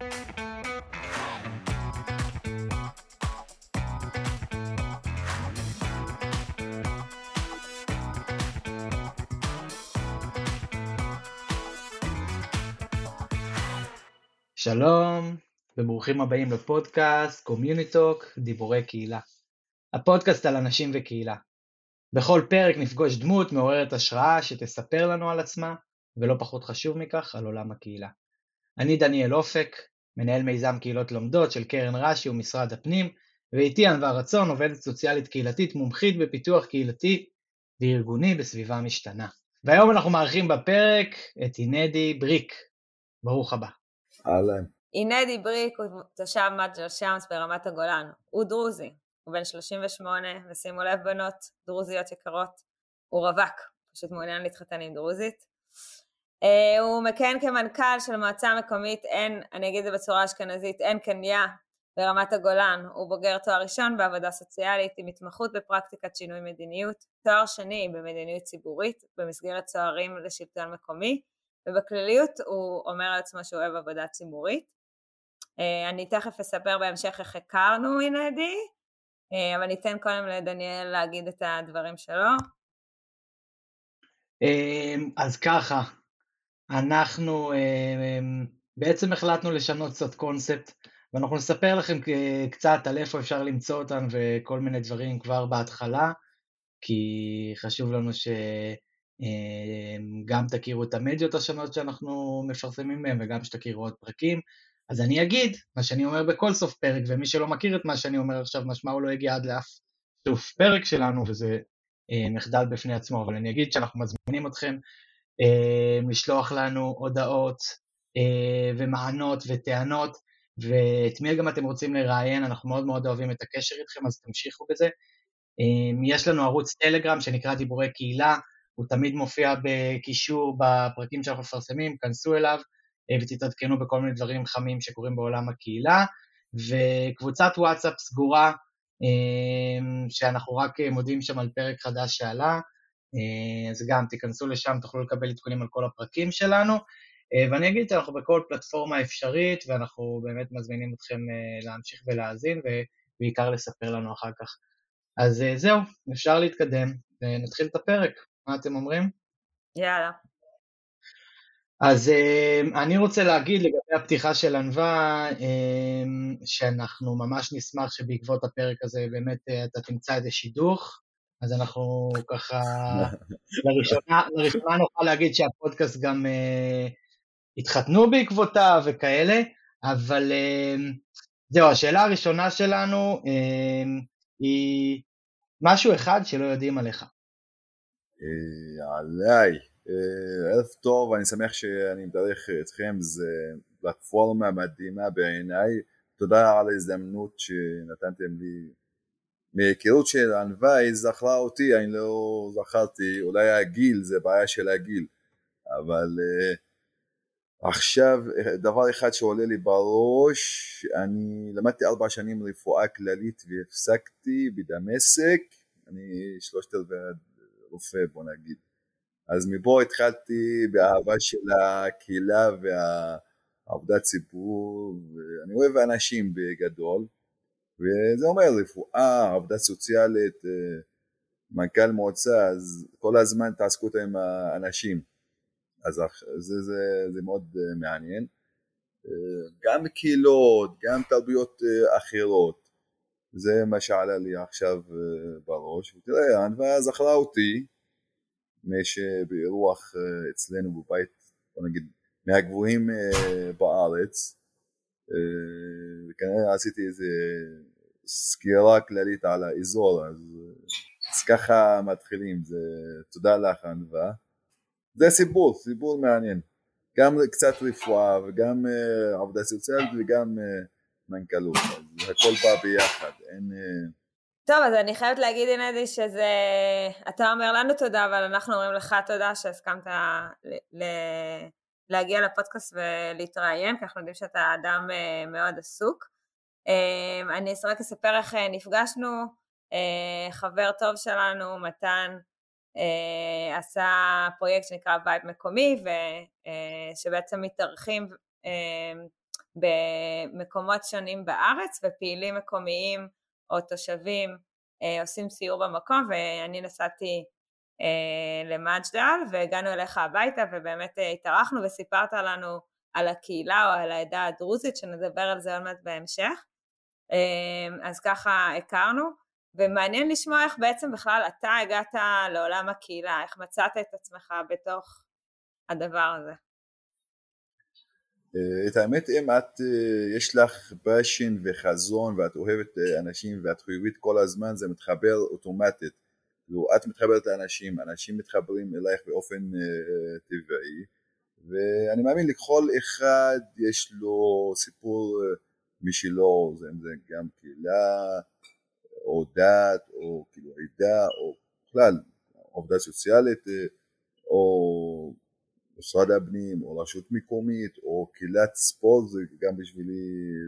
שלום וברוכים הבאים לפודקאסט CommuniTalk דיבורי קהילה. הפודקאסט על אנשים וקהילה. בכל פרק נפגוש דמות מעוררת השראה שתספר לנו על עצמה, ולא פחות חשוב מכך, על עולם הקהילה. אני דניאל אופק, מנהל מיזם קהילות לומדות של קרן רש"י ומשרד הפנים, ואיתי ענווה רצון, עובדת סוציאלית קהילתית מומחית בפיתוח קהילתי וארגוני בסביבה משתנה. והיום אנחנו מארחים בפרק את הינדי בריק. ברוך הבא. אהלן. הינדי בריק הוא תושב מג'ל שמס ברמת הגולן, הוא דרוזי, הוא בן 38, ושימו לב בנות דרוזיות יקרות, הוא רווק, פשוט מעוניין להתחתן עם דרוזית. Uh, הוא מכהן כמנכ"ל של מועצה מקומית עין, אני אגיד את זה בצורה אשכנזית, עין קניה ברמת הגולן, הוא בוגר תואר ראשון בעבודה סוציאלית עם התמחות בפרקטיקת שינוי מדיניות, תואר שני במדיניות ציבורית במסגרת צוערים לשלטון מקומי, ובכלליות הוא אומר על עצמו שהוא אוהב עבודה ציבורית. אה, אני תכף אספר בהמשך איך הכרנו עם אדי, אה, אבל ניתן קודם לדניאל להגיד את הדברים שלו. אז ככה, אנחנו אמ, בעצם החלטנו לשנות קצת קונספט, ואנחנו נספר לכם קצת על איפה אפשר למצוא אותן וכל מיני דברים כבר בהתחלה, כי חשוב לנו ש... אמ, גם תכירו את המדיות השונות שאנחנו מפרסמים מהן וגם שתכירו עוד פרקים. אז אני אגיד מה שאני אומר בכל סוף פרק, ומי שלא מכיר את מה שאני אומר עכשיו, משמע הוא לא הגיע עד לאף סוף פרק שלנו, וזה אה, מחדל בפני עצמו, אבל אני אגיד שאנחנו מזמינים אתכם אה, לשלוח לנו הודעות אה, ומענות וטענות, ואת מי גם אתם רוצים לראיין, אנחנו מאוד מאוד אוהבים את הקשר איתכם, אז תמשיכו בזה. יש לנו ערוץ טלגרם שנקרא דיבורי קהילה, הוא תמיד מופיע בקישור בפרקים שאנחנו מפרסמים, כנסו אליו אה, ותתעדכנו בכל מיני דברים חמים שקורים בעולם הקהילה, וקבוצת וואטסאפ סגורה, אה, שאנחנו רק מודיעים שם על פרק חדש שעלה, אה, אז גם תיכנסו לשם, תוכלו לקבל עדכונים על כל הפרקים שלנו, ואני אגיד שאנחנו בכל פלטפורמה אפשרית, ואנחנו באמת מזמינים אתכם להמשיך ולהאזין, ובעיקר לספר לנו אחר כך. אז זהו, אפשר להתקדם, ונתחיל את הפרק. מה אתם אומרים? יאללה. אז אה, אני רוצה להגיד לגבי הפתיחה של ענווה, אה, שאנחנו ממש נשמח שבעקבות הפרק הזה באמת אה, אתה תמצא איזה שידוך, אז אנחנו ככה, לראשונה, לראשונה נוכל להגיד שהפודקאסט גם התחתנו בעקבותיו וכאלה, אבל זהו, השאלה הראשונה שלנו היא משהו אחד שלא יודעים עליך. עליי. ערב טוב, אני שמח שאני מדרך אתכם, זה פלטפורמה מדהימה בעיניי. תודה על ההזדמנות שנתתם לי. מהיכרות של ענווה היא זכרה אותי, אני לא זכרתי, אולי הגיל, זה בעיה של הגיל, אבל uh, עכשיו דבר אחד שעולה לי בראש, אני למדתי ארבע שנים רפואה כללית והפסקתי בדמשק, אני שלושת רבעי רופא בוא נגיד. אז מפה התחלתי באהבה של הקהילה והעבודת ציבור, ואני אוהב אנשים בגדול, וזה אומר רפואה, עבודה סוציאלית, אה, מנכ"ל מועצה, אז כל הזמן תעסקו עם האנשים, אז זה, זה, זה מאוד אה, מעניין. אה, גם קהילות, גם תרבויות אחרות, זה מה שעלה לי עכשיו בראש, ותראה, ענווה זכרה אותי, שבאירוח אה, אצלנו בבית, בוא נגיד, מהגבוהים בארץ, וכנראה עשיתי איזה סקירה כללית על האזור, אז, אז ככה מתחילים, זה, תודה לך ענווה. זה סיפור, סיפור מעניין, גם קצת רפואה וגם עבודה סוציאלית וגם מנכ"לות, אז הכל בא ביחד, אין... אה, טוב, אז אני חייבת להגיד, אינדי, שזה... אתה אומר לנו תודה, אבל אנחנו אומרים לך תודה שהסכמת ל... ל... להגיע לפודקאסט ולהתראיין, כי אנחנו יודעים שאתה אדם מאוד עסוק. אה, אני רק אספר איך נפגשנו, חבר טוב שלנו, מתן, עשה פרויקט שנקרא וייב מקומי, ושבעצם מתארחים במקומות שונים בארץ ופעילים מקומיים או תושבים אה, עושים סיור במקום ואני נסעתי אה, למג'דל והגענו אליך הביתה ובאמת אה, התארחנו וסיפרת לנו על הקהילה או על העדה הדרוזית שנדבר על זה עוד מעט בהמשך אז ככה הכרנו. ומעניין לשמוע איך בעצם בכלל אתה הגעת לעולם הקהילה, איך מצאת את עצמך בתוך הדבר הזה. את האמת אם את יש לך passion וחזון ואת אוהבת אנשים ואת חיובית כל הזמן זה מתחבר אוטומטית. כאילו את מתחברת לאנשים, אנשים מתחברים אלייך באופן טבעי. ואני מאמין לכל אחד יש לו סיפור uh, משלו, זה, זה גם קהילה או דת או כאילו עדה או בכלל עובדה סוציאלית uh, או משרד הפנים או רשות מקומית או קהילת ספורט זה גם בשבילי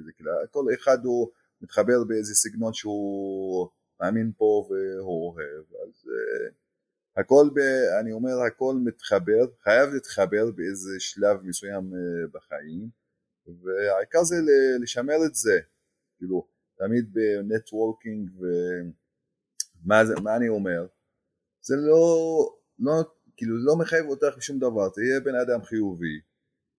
זה קהילה, כל אחד הוא מתחבר באיזה סגנון שהוא מאמין פה והוא אוהב אז uh, הכל, ב, אני אומר הכל מתחבר, חייב להתחבר באיזה שלב מסוים uh, בחיים והעיקר זה לשמר את זה, כאילו תמיד בנטוורקינג ומה אני אומר, זה לא, לא, כאילו לא מחייב אותך בשום דבר, תהיה בן אדם חיובי,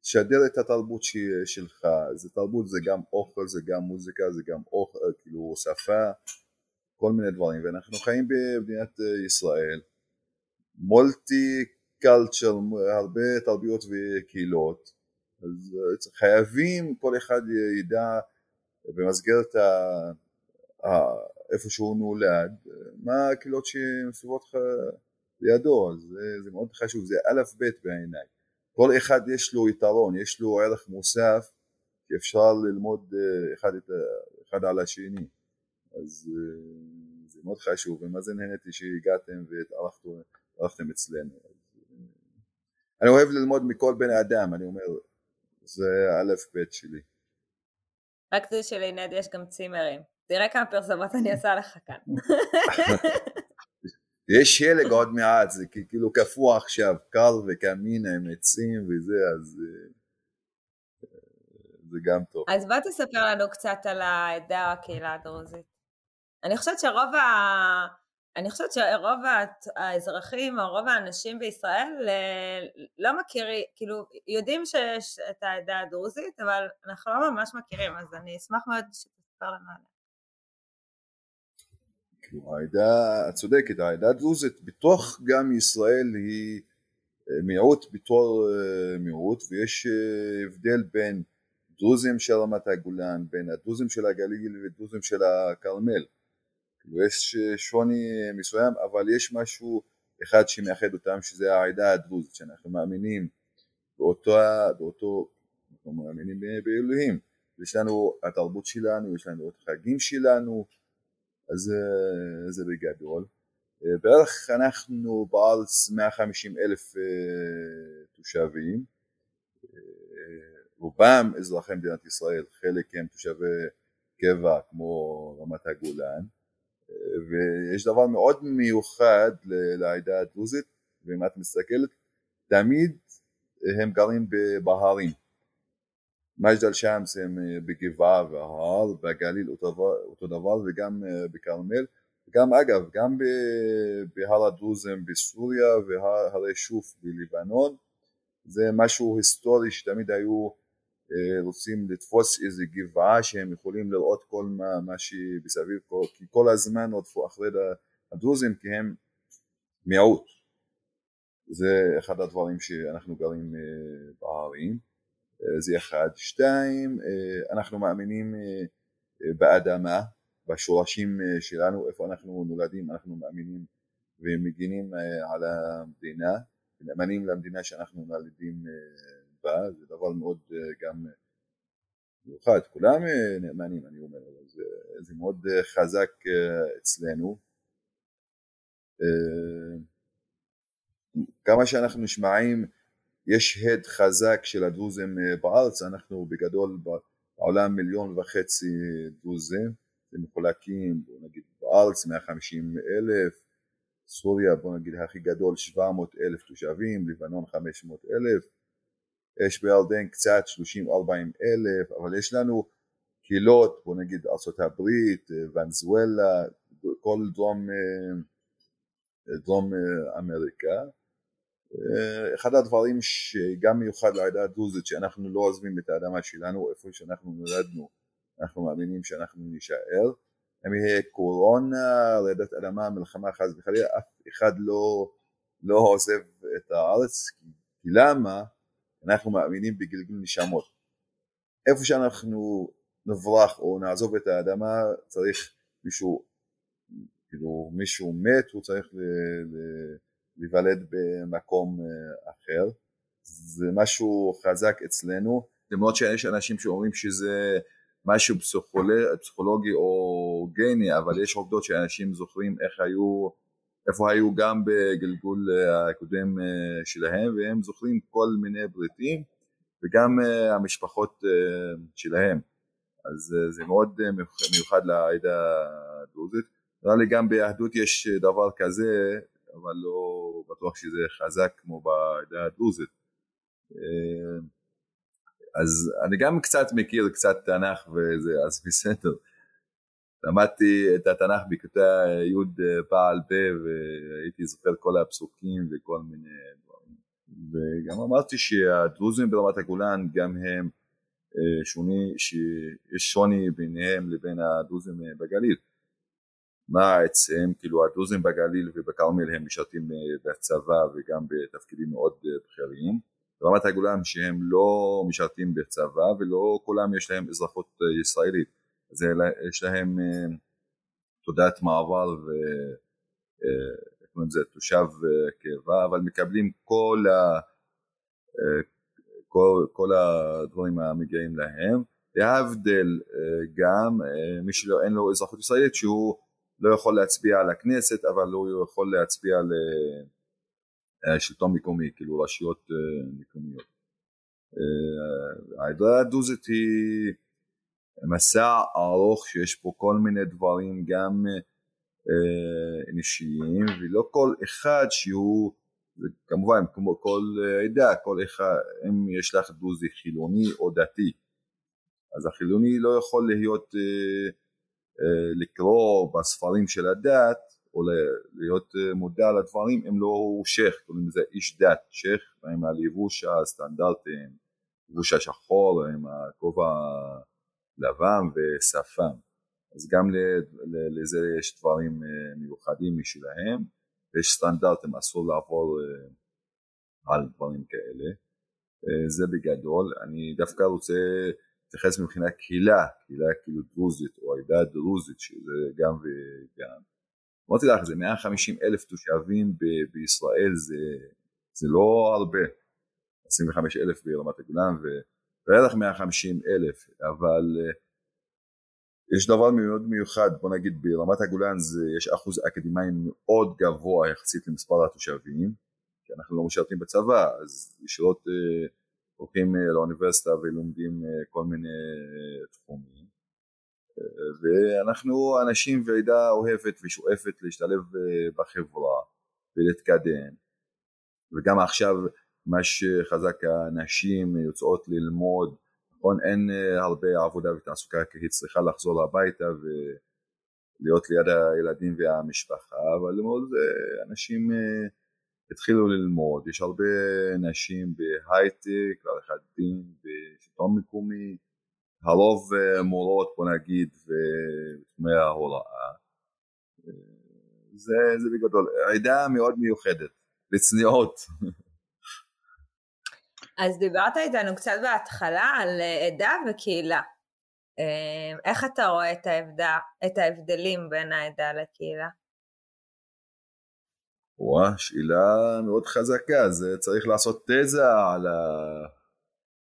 תשדר את התרבות ש, שלך, זה תרבות זה גם אוכל, זה גם מוזיקה, זה גם אוכל, כאילו שפה כל מיני דברים. ואנחנו חיים במדינת אה, ישראל מולטי קלצ'ר הרבה תרבויות וקהילות אז אה, חייבים כל אחד ידע במסגרת ה... ה... איפה שהוא נולד מה הקהילות שמסביבות לידו אז זה, זה מאוד חשוב זה א' ב' בעיניי. כל אחד יש לו יתרון יש לו ערך מוסף שאפשר ללמוד אה, אחד, את, אחד על השני. אז אה, זה מאוד חשוב ומה זה נהניתי שהגעתם והתארחתם אצלנו. אני אוהב ללמוד מכל בן אדם אני אומר זה א' ב' שלי. רק זה שלעינד יש גם צימרים. תראה כמה פרסומות אני עושה לך כאן. יש שלג עוד מעט זה כאילו קפוא עכשיו קר וקמין עם עצים וזה אז אה, זה גם טוב. אז בוא תספר לנו קצת על העדה הקהילה הדרוזית. אני חושבת שרוב ה... אני חושבת שרוב האזרחים או רוב האנשים בישראל אה, לא מכירים, כאילו יודעים שיש את העדה הדרוזית אבל אנחנו לא ממש מכירים אז אני אשמח מאוד שתספר לנו עליה. כאילו העדה, את צודקת, העדה הדרוזית בתוך גם ישראל היא אה, מיעוט בתור אה, מיעוט ויש הבדל בין דרוזים של רמת הגולן, בין הדרוזים של הגליל ודרוזים של הכרמל ויש שוני מסוים אבל יש משהו אחד שמאחד אותם שזה העדה הדרוזית שאנחנו מאמינים באותו, באותו אנחנו מאמינים באלוהים. יש לנו התרבות שלנו, יש לנו את החגים שלנו אז זה בגדול בערך אנחנו בארץ 150 אלף אה, תושבים. רובם אזרחי מדינת ישראל, חלק הם תושבי קבע כמו רמת הגולן ויש דבר מאוד מיוחד לעדה הדרוזית ואם את מסתכלת תמיד הם גרים בהרים. מג'דל שמס הם בגבעה וההר, בגליל אותו דבר, וגם בכרמל. גם אגב גם בהר הדרוזים בסוריה והרי שוף בלבנון זה משהו היסטורי שתמיד היו אה, רוצים לתפוס איזה גבעה שהם יכולים לראות כל מה, מה שמסביב, כי כל הזמן רדפו אחרי הדרוזים כי הם מיעוט. זה אחד הדברים שאנחנו גרים אה, בהרים, אה, זה אחד. שתיים, אנחנו מאמינים באדמה, בשורשים שלנו, איפה אנחנו נולדים, אנחנו מאמינים ומגינים על המדינה, נאמנים למדינה שאנחנו נולדים בה, זה דבר מאוד אה, גם אה, מיוחד, כולם אה, נאמנים אני אומר, אבל זה, זה מאוד חזק אצלנו. כמה שאנחנו נשמעים יש הד חזק של הדרוזים בארץ, אנחנו בגדול בעולם מיליון וחצי דרוזים, זה מחולקים בוא נגיד בארץ 150 אלף, סוריה בוא נגיד הכי גדול 700 אלף תושבים, לבנון 500 אלף, יש בירדן קצת 30-40 אלף, אבל יש לנו קהילות, בוא נגיד ארה"ב, ונזואלה, כל דרום, דרום אמריקה. אחד הדברים שגם מיוחד לעדה הדרוזית שאנחנו לא עוזבים את האדמה שלנו איפה שאנחנו נולדנו אנחנו מאמינים שאנחנו נישאר אם יהיה קורונה, רעידת אדמה, מלחמה חס וחלילה אף אחד לא, לא עוזב את הארץ למה? אנחנו מאמינים בגלגול נשמות. איפה שאנחנו נברח או נעזוב את האדמה צריך מישהו כאילו מישהו מת הוא צריך ל, ל, להיוולד במקום אה, אחר. זה משהו חזק אצלנו. למרות שיש אנשים שאומרים שזה משהו פסיכולוגי, או גני אבל יש עובדות שאנשים זוכרים איך היו איפה היו גם בגלגול אה, הקודם אה, שלהם והם זוכרים כל מיני בריתים וגם המשפחות שלהם אז זה מאוד מיוחד לעדה הדרוזית נראה לי גם ביהדות יש דבר כזה אבל לא בטוח שזה חזק כמו בעדה הדרוזית. אה, אז אני גם קצת מכיר קצת תנ"ך וזה, אז בסדר. למדתי את התנ"ך בכיתה י' פעל פה והייתי זוכר כל הפסוקים וכל מיני דברים. וגם אמרתי שהדרוזים ברמת הגולן גם הם אה, שוני, שיש שוני ביניהם לבין הדרוזים בגליל. מה עצם, כאילו הדרוזים בגליל ובכרמל הם משרתים אה, בצבא וגם בתפקידים מאוד אה, בכירים, ברמת הגולן שהם לא משרתים בצבא ולא כולם יש להם אזרחות אה, ישראלית, אז יש להם תודעת מעבר ו... זה תושב קבע, אבל מקבלים כל, ה... כל, כל הדברים המגיעים להם, להבדל גם מי שאין לו אזרחות ישראלית שהוא לא יכול להצביע על הכנסת אבל הוא יכול להצביע לשלטון מקומי, כאילו רשויות אה, מקומיות. אה, העדה הדרוזית היא מסע ארוך שיש פה כל מיני דברים גם אה, אנושיים ולא כל אחד שהוא כמובן כמו כל עדה כל אחד אם יש לך דרוזי חילוני או דתי. אז החילוני לא יכול להיות אה, לקרוא בספרים של הדת או להיות אה, מודע לדברים אם לא הוא שייח, קוראים לזה איש דת, שייח עם הלבוש הסטנדרטי, לבוש השחור עם הכובע לבן ושפם. אז גם לזה יש דברים אה, מיוחדים משלהם ויש סטנדרטים אסור לעבור על דברים כאלה. זה בגדול. אני דווקא רוצה להתייחס מבחינת קהילה, קהילה כאילו דרוזית או העדה הדרוזית שזה גם וגם. אמרתי לך זה 150 אלף תושבים ב- בישראל זה, זה לא הרבה, 25 אלף ברמת הגולן ובערך 150 אלף אבל uh, יש דבר מאוד מיוחד בוא נגיד ברמת הגולן זה, יש אחוז אקדמאים מאוד גבוה יחסית למספר התושבים כי אנחנו לא משרתים בצבא אז ישירות uh, הולכים אה, לאוניברסיטה ולומדים אה, כל מיני אה, תחומים. ואנחנו אנשים ועדה אוהבת ושואפת להשתלב בחברה ולהתקדם. וגם עכשיו מה שחזק הנשים יוצאות ללמוד נכון? אין הרבה עבודה ותעסוקה כי היא צריכה לחזור הביתה ולהיות ליד הילדים והמשפחה אבל ללמוד אנשים התחילו ללמוד, יש הרבה נשים בהייטק, עריכת דין, בשלטון מקומי, הרוב אה, מורות בוא נגיד בתחומי ההוראה, זה, זה בגדול, עדה מאוד מיוחדת, לצניעות. אז דיברת איתנו קצת בהתחלה על אה, עדה וקהילה. אה, איך אתה רואה את, ההבדל, את ההבדלים בין העדה לקהילה? וואה, שאלה מאוד חזקה, זה צריך לעשות תזה על, ה...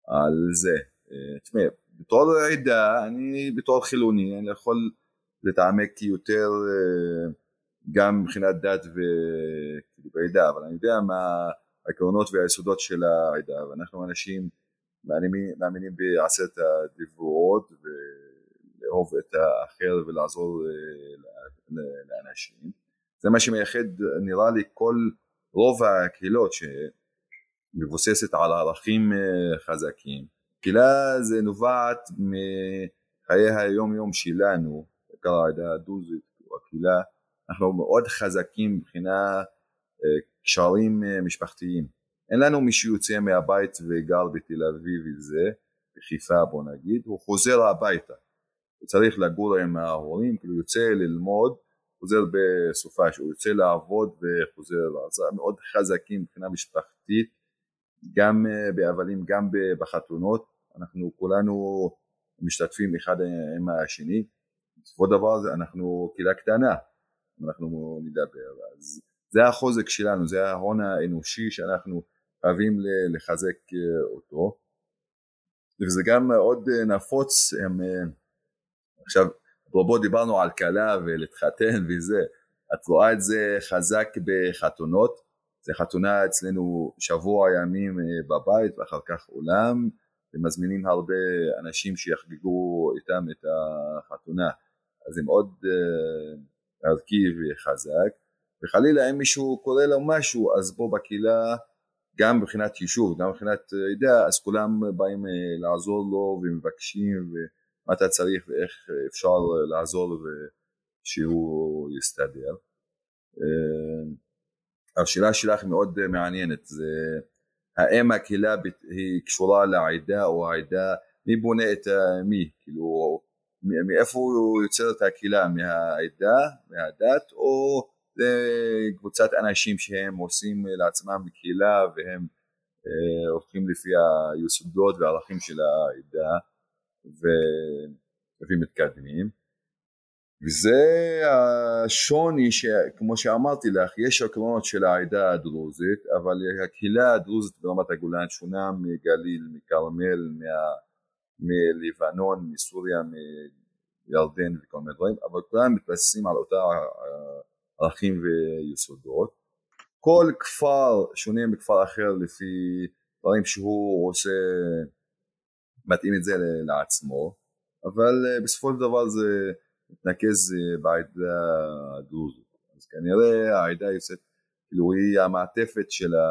על זה. אה, תשמע, בתור עדה, אני בתור חילוני, אני יכול להתעמק יותר גם מבחינת דת ועדה, אבל אני יודע מה העקרונות והיסודות של העדה, ואנחנו אנשים מאמינים, מאמינים בעשרת הדיברות ולאהוב את האחר ולעזור אה, לאנשים. זה מה שמייחד נראה לי כל רוב הקהילות מבוססת על ערכים חזקים. קהילה זה נובעת מחיי היום יום שלנו, בעיקר העדה הדרוזית, הקהילה, אנחנו מאוד חזקים מבחינה קשרים משפחתיים. אין לנו מי שיוצא מהבית וגר בתל אביב וזה, בחיפה בוא נגיד, הוא חוזר הביתה. הוא צריך לגור עם ההורים, כאילו יוצא ללמוד, חוזר בסופש, הוא יוצא לעבוד וחוזר להרצאה, מאוד חזקים מבחינה משפחתית, גם אה, באבלים, גם בחתונות, אנחנו כולנו משתתפים אחד עם השני, בסופו של דבר אנחנו קהילה קטנה, אנחנו נדבר, אז זה החוזק שלנו, זה ההון האנושי שאנחנו חייבים לחזק אה, אותו, וזה גם מאוד אה, נפוץ, הם, עכשיו אפרופו דיברנו על כלה ולהתחתן וזה, את רואה את זה חזק בחתונות, זה חתונה אצלנו שבוע ימים אה, בבית ואחר כך עולם, ומזמינים הרבה אנשים שיחגגו איתם את החתונה, אז זה מאוד ערכי וחזק, וחלילה אם מישהו קורא לו משהו אז פה בקהילה גם מבחינת יישוב, גם מבחינת אה, אז כולם באים לעזור לו ומבקשים מה אתה צריך ואיך אפשר לעזור ושהוא יסתדר. אה, השאלה שלך מאוד מעניינת, זה האם הקהילה היא קשורה לעדה או העדה, מי בונה את מי, כאילו מאיפה הוא יוצר את הקהילה, מהעדה, מהדת או קבוצת אנשים שהם עושים לעצמם קהילה והם אה, הולכים לפי היסודות והערכים של העדה ומתקדמים. וזה השוני שכמו שאמרתי לך יש עקרונות של העדה הדרוזית אבל הקהילה הדרוזית ברמת הגולן שונה מגליל, מכרמל, מה, מלבנון, מסוריה, מירדן וכל מיני דברים אבל כולם מתבססים על אותה ערכים ויסודות כל כפר שונה מכפר אחר לפי דברים שהוא עושה מתאים את זה לעצמו, אבל אה, בסופו של דבר זה מתנקז אה, בעדה הדרוזית. אז כנראה העדה יוצאת, כאילו היא המעטפת של ה...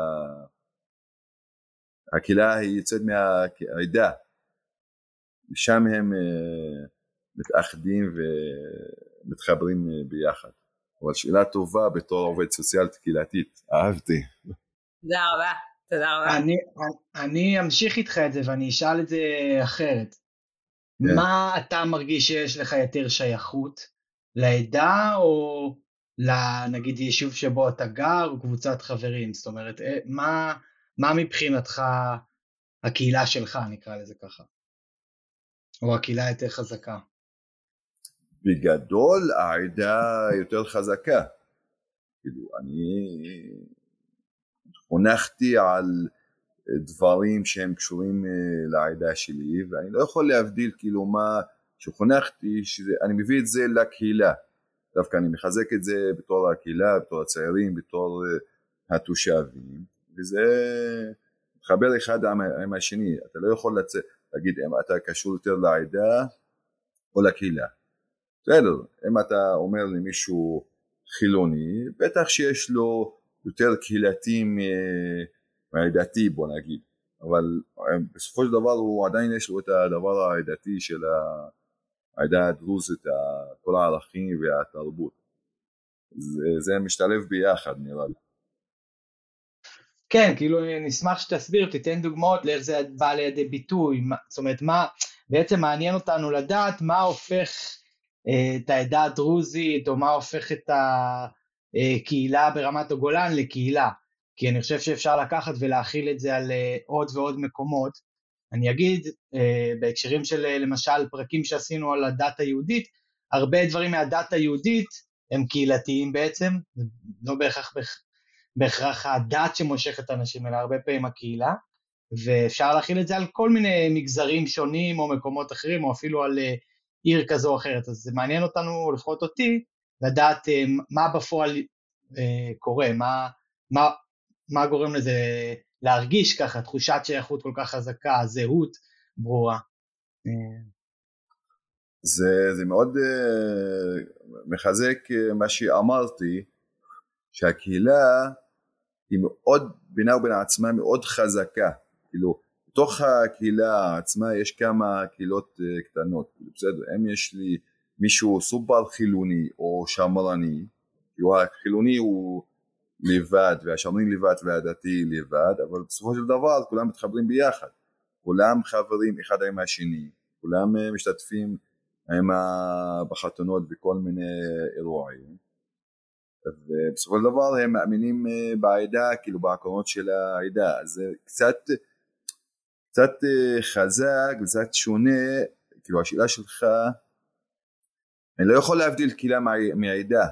הקהילה היא יוצאת מהעדה, ושם הם אה, מתאחדים ומתחברים ביחד. אבל שאלה טובה בתור עובד סוציאלית קהילתית, אהבתי. תודה רבה. תודה רבה. אני, אני אמשיך איתך את זה ואני אשאל את זה אחרת. Yeah. כן. מה אתה מרגיש שיש לך יותר שייכות? לעדה או לנגיד יישוב שבו אתה גר או קבוצת חברים? זאת אומרת, אה, מה, מה מבחינתך הקהילה שלך, נקרא לזה ככה? או הקהילה יותר חזקה? בגדול העדה יותר חזקה. כאילו, אני חונכתי על דברים שהם קשורים אה, לעדה שלי ואני לא יכול להבדיל כאילו מה שחונכתי שאני מביא את זה לקהילה. דווקא אני מחזק את זה בתור הקהילה, בתור הצעירים, בתור אה, התושבים וזה מתחבר אחד עם, עם השני. אתה לא יכול לצאת, להגיד אם אתה קשור יותר לעדה או לקהילה בסדר, אם אתה אומר למישהו חילוני בטח שיש לו יותר קהילתי מהעדתי בוא נגיד. אבל אה, בסופו של דבר הוא עדיין יש לו את הדבר העדתי של העדה הדרוזית, כל הערכים והתרבות. זה, זה משתלב ביחד נראה לי. כן, כאילו נשמח שתסביר, תיתן דוגמאות לאיך זה בא לידי ביטוי, זאת אומרת מה, בעצם מעניין אותנו לדעת מה הופך אה, את העדה הדרוזית או מה הופך את ה... אה, קהילה ברמת הגולן לקהילה, כי אני חושב שאפשר לקחת ולהכיל את זה על אה, עוד ועוד מקומות. אני אגיד, אה, בהקשרים של למשל פרקים שעשינו על הדת היהודית, הרבה דברים מהדת היהודית הם קהילתיים בעצם, לא בהכרח, בהכרח הדת שמושכת אנשים, אלא הרבה פעמים הקהילה, ואפשר להכיל את זה על כל מיני מגזרים שונים או מקומות אחרים, או אפילו על עיר כזו או אחרת. אז זה מעניין אותנו, לפחות אותי, לדעת אה, מה בפועל אה, קורה, מה, מה, מה גורם לזה להרגיש ככה, תחושת שייכות כל כך חזקה, זהות ברורה. אה. זה, זה מאוד מחזק מה שאמרתי, שהקהילה היא מאוד, בינה ובין עצמה מאוד חזקה, כאילו, בתוך הקהילה עצמה יש כמה קהילות אה, קטנות, בסדר, אם יש לי מישהו סופר חילוני או שמרני, כאילו החילוני הוא לבד והשמרני לבד והדתי לבד, אבל בסופו של דבר כולם מתחברים ביחד, כולם חברים אחד עם השני, כולם אה, משתתפים עם בחתונות וכל מיני אירועים. ובסופו של דבר הם מאמינים אה, בעדה, כאילו בעקרונות של העדה, זה קצת, קצת אה, חזק וקצת שונה, כאילו השאלה שלך, אני לא יכול להבדיל קהילה מהעדה,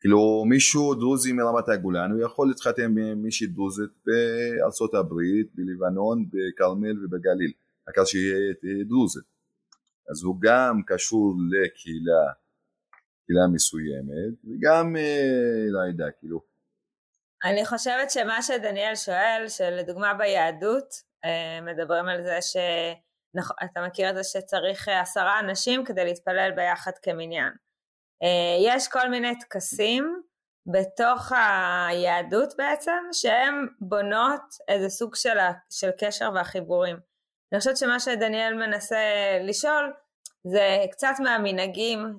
כאילו מישהו דרוזי מרמת הגולן הוא יכול להתחתן עם מישהי דרוזית בארצות הברית, בלבנון, בכרמל ובגליל, רק אז שיהיה דרוזית, אז הוא גם קשור לקהילה קהילה מסוימת, וגם אה, לעדה, כאילו. אני חושבת שמה שדניאל שואל, שלדוגמה ביהדות, אה, מדברים על זה ש... אתה מכיר את זה שצריך אה, עשרה אנשים כדי להתפלל ביחד כמניין. יש כל מיני טקסים בתוך היהדות בעצם, שהן בונות איזה סוג של, של קשר והחיבורים. אני חושבת שמה שדניאל מנסה לשאול זה קצת מהמנהגים אה,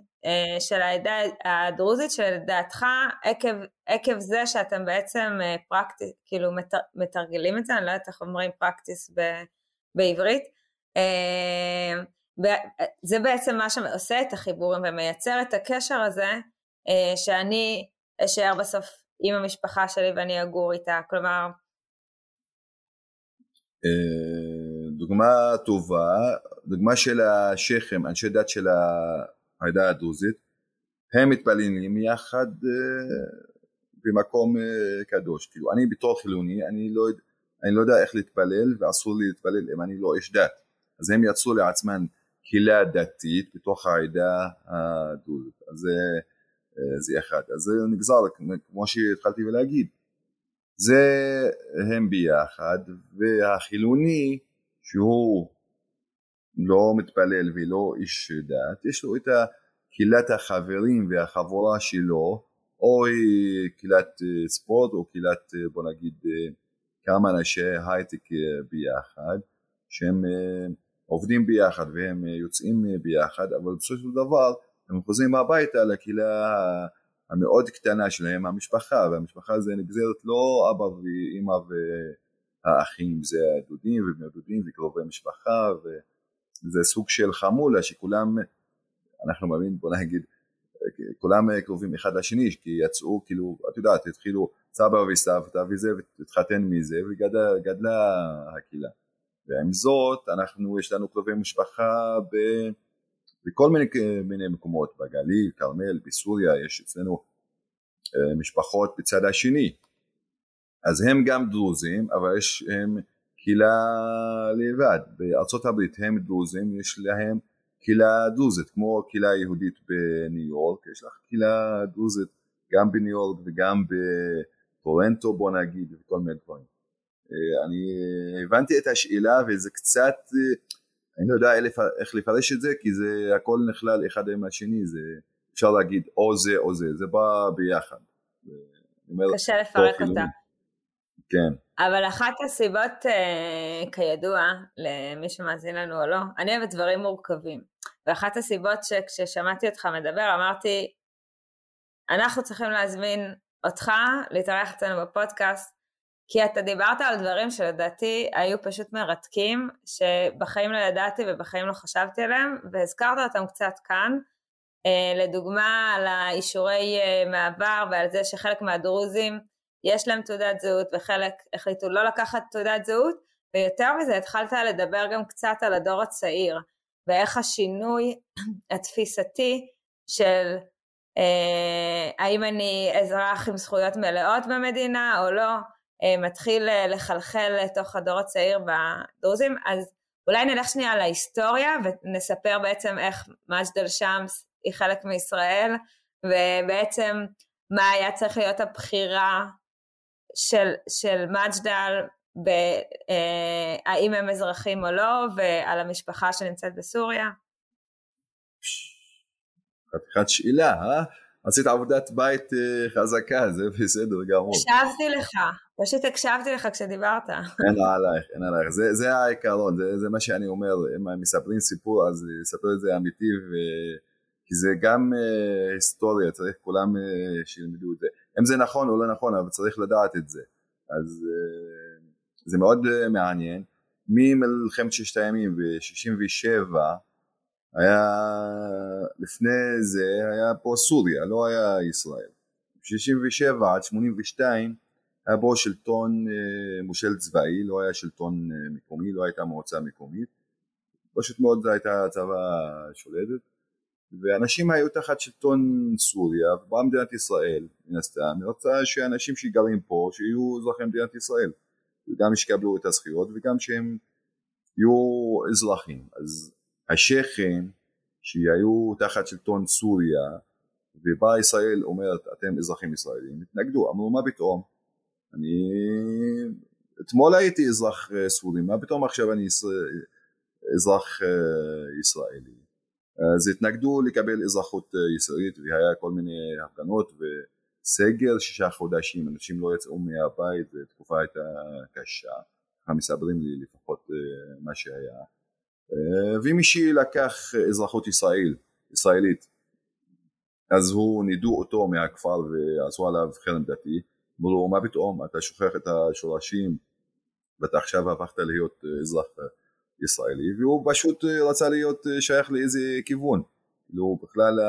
של העדה הדרוזית שלדעתך עקב, עקב זה שאתם בעצם אה, פרקטיס, כאילו מתרגלים את זה, אני לא יודעת איך אומרים פרקטיס ב, בעברית, אה, זה בעצם מה שעושה את החיבורים ומייצר את הקשר הזה שאני אשאר בסוף עם המשפחה שלי ואני אגור איתה, כלומר דוגמה טובה, דוגמה של השכם, אנשי דת של העדה הדרוזית, הם מתפללים יחד אה, במקום אה, קדוש, כאילו אני בתור חילוני אני לא, אני לא יודע איך להתפלל ואסור לי להתפלל אם אני לא איש דת, אז הם יצרו לעצמם קהילה דתית בתוך העדה הדרוזית, אז זה, אה, זה אחד, אז זה נגזר כמו שהתחלתי להגיד, זה הם ביחד והחילוני שהוא לא מתפלל ולא איש דת, יש לו את קהילת החברים והחבורה שלו, או קהילת אה, ספורט או קהילת אה, בוא נגיד אה, כמה אנשי הייטק ביחד, שהם עובדים ביחד והם יוצאים ביחד, אבל בסופו של דבר הם חוזרים הביתה לקהילה המאוד קטנה שלהם, המשפחה, והמשפחה זה נגזרת לא אבא ואימא והאחים, זה הדודים ובני דודים וקרובי משפחה ו... זה סוג של חמולה שכולם, אנחנו מאמינים, בוא נגיד, כולם קרובים אחד לשני, כי יצאו, כאילו, את יודעת, התחילו סבא וסבתא וזה, והתחתן מזה, וגדלה הקהילה. ועם זאת, אנחנו, יש לנו קרובי משפחה ב, בכל מיני, מיני מקומות, בגליל, כרמל, בסוריה, יש אצלנו אה, משפחות בצד השני. אז הם גם דרוזים, אבל יש, הם קהילה לבד. בארצות הברית הם דרוזים, יש להם קהילה דרוזית, כמו קהילה יהודית בניו יורק, יש לך קהילה דרוזית גם בניו יורק וגם בטורנטו בוא נגיד וכל מיני דברים. אה, אני הבנתי את השאלה וזה קצת, אני לא יודע איך לפרש את זה כי זה הכל נכלל אחד עם השני, זה אפשר להגיד או זה או זה, זה בא ביחד. קשה לפרק אותה. כן. אבל אחת הסיבות, אה, כידוע, למי שמאזין לנו או לא, אני אוהבת דברים מורכבים. ואחת הסיבות שכששמעתי אותך מדבר, אמרתי, אנחנו צריכים להזמין אותך להתארח אצלנו בפודקאסט, כי אתה דיברת על דברים שלדעתי היו פשוט מרתקים, שבחיים לא ידעתי ובחיים לא חשבתי עליהם, והזכרת אותם קצת כאן. אה, לדוגמה, על האישורי אה, מעבר ועל זה שחלק מהדרוזים יש להם תעודת זהות וחלק החליטו לא לקחת תעודת זהות ויותר מזה התחלת לדבר גם קצת על הדור הצעיר ואיך השינוי התפיסתי של אה, האם אני אזרח עם זכויות מלאות במדינה או לא אה, מתחיל אה, לחלחל לתוך הדור הצעיר בדרוזים. אז אולי נלך שנייה להיסטוריה ונספר בעצם איך מג'דל שמס היא חלק מישראל ובעצם מה היה צריך להיות הבחירה של, של מג'דל, בהאם אה, הם אזרחים או לא, ועל המשפחה שנמצאת בסוריה? חתיכת שאלה, אה? עשית עבודת בית אה, חזקה, זה בסדר גמור. הקשבתי לך, פשוט הקשבתי לך כשדיברת. אין עלייך, אין עלייך, זה, זה העיקרון, זה, זה מה שאני אומר, אם מספרים סיפור אז לספר את זה אמיתי, ו... כי זה גם uh, היסטוריה, צריך כולם uh, שילמדו את זה. אם זה נכון או לא נכון, אבל צריך לדעת את זה. אז uh, זה מאוד uh, מעניין. ממלחמת ששת הימים ב-67' היה, לפני זה היה פה סוריה, לא היה ישראל. ב-67' עד 82' היה פה שלטון uh, מושל צבאי, לא היה שלטון uh, מקומי, לא הייתה מועצה מקומית. פשוט מאוד הייתה הצבא שולטת. ואנשים היו תחת שלטון סוריה ובאה מדינת ישראל מן הסתם רצה שאנשים שגרים פה שיהיו אזרחי מדינת ישראל. וגם שיקבלו את הזכויות וגם שהם יהיו אזרחים. אז השייחים שהיו תחת שלטון סוריה ובאה ישראל אומרת אתם אזרחים ישראלים. התנגדו אמרו מה פתאום? אני אתמול הייתי אזרח אה, סורי מה פתאום עכשיו אני אזרח אה, ישראלי אז התנגדו לקבל אזרחות אה, ישראלית והיה כל מיני הפגנות וסגר שישה חודשים. אנשים לא יצאו מהבית ותקופה הייתה קשה. ככה מסדרים לי לפחות אה, מה שהיה. אה, ומישהי לקח אזרחות ישראל, ישראלית אז הוא נידו אותו מהכפר ועשו עליו חרם דתי. אמרו לו מה פתאום? אתה שוכח את השורשים. ואתה עכשיו הפכת להיות אזרח ישראלי והוא פשוט אה, רצה להיות אה, שייך לאיזה כיוון. כאילו בכלל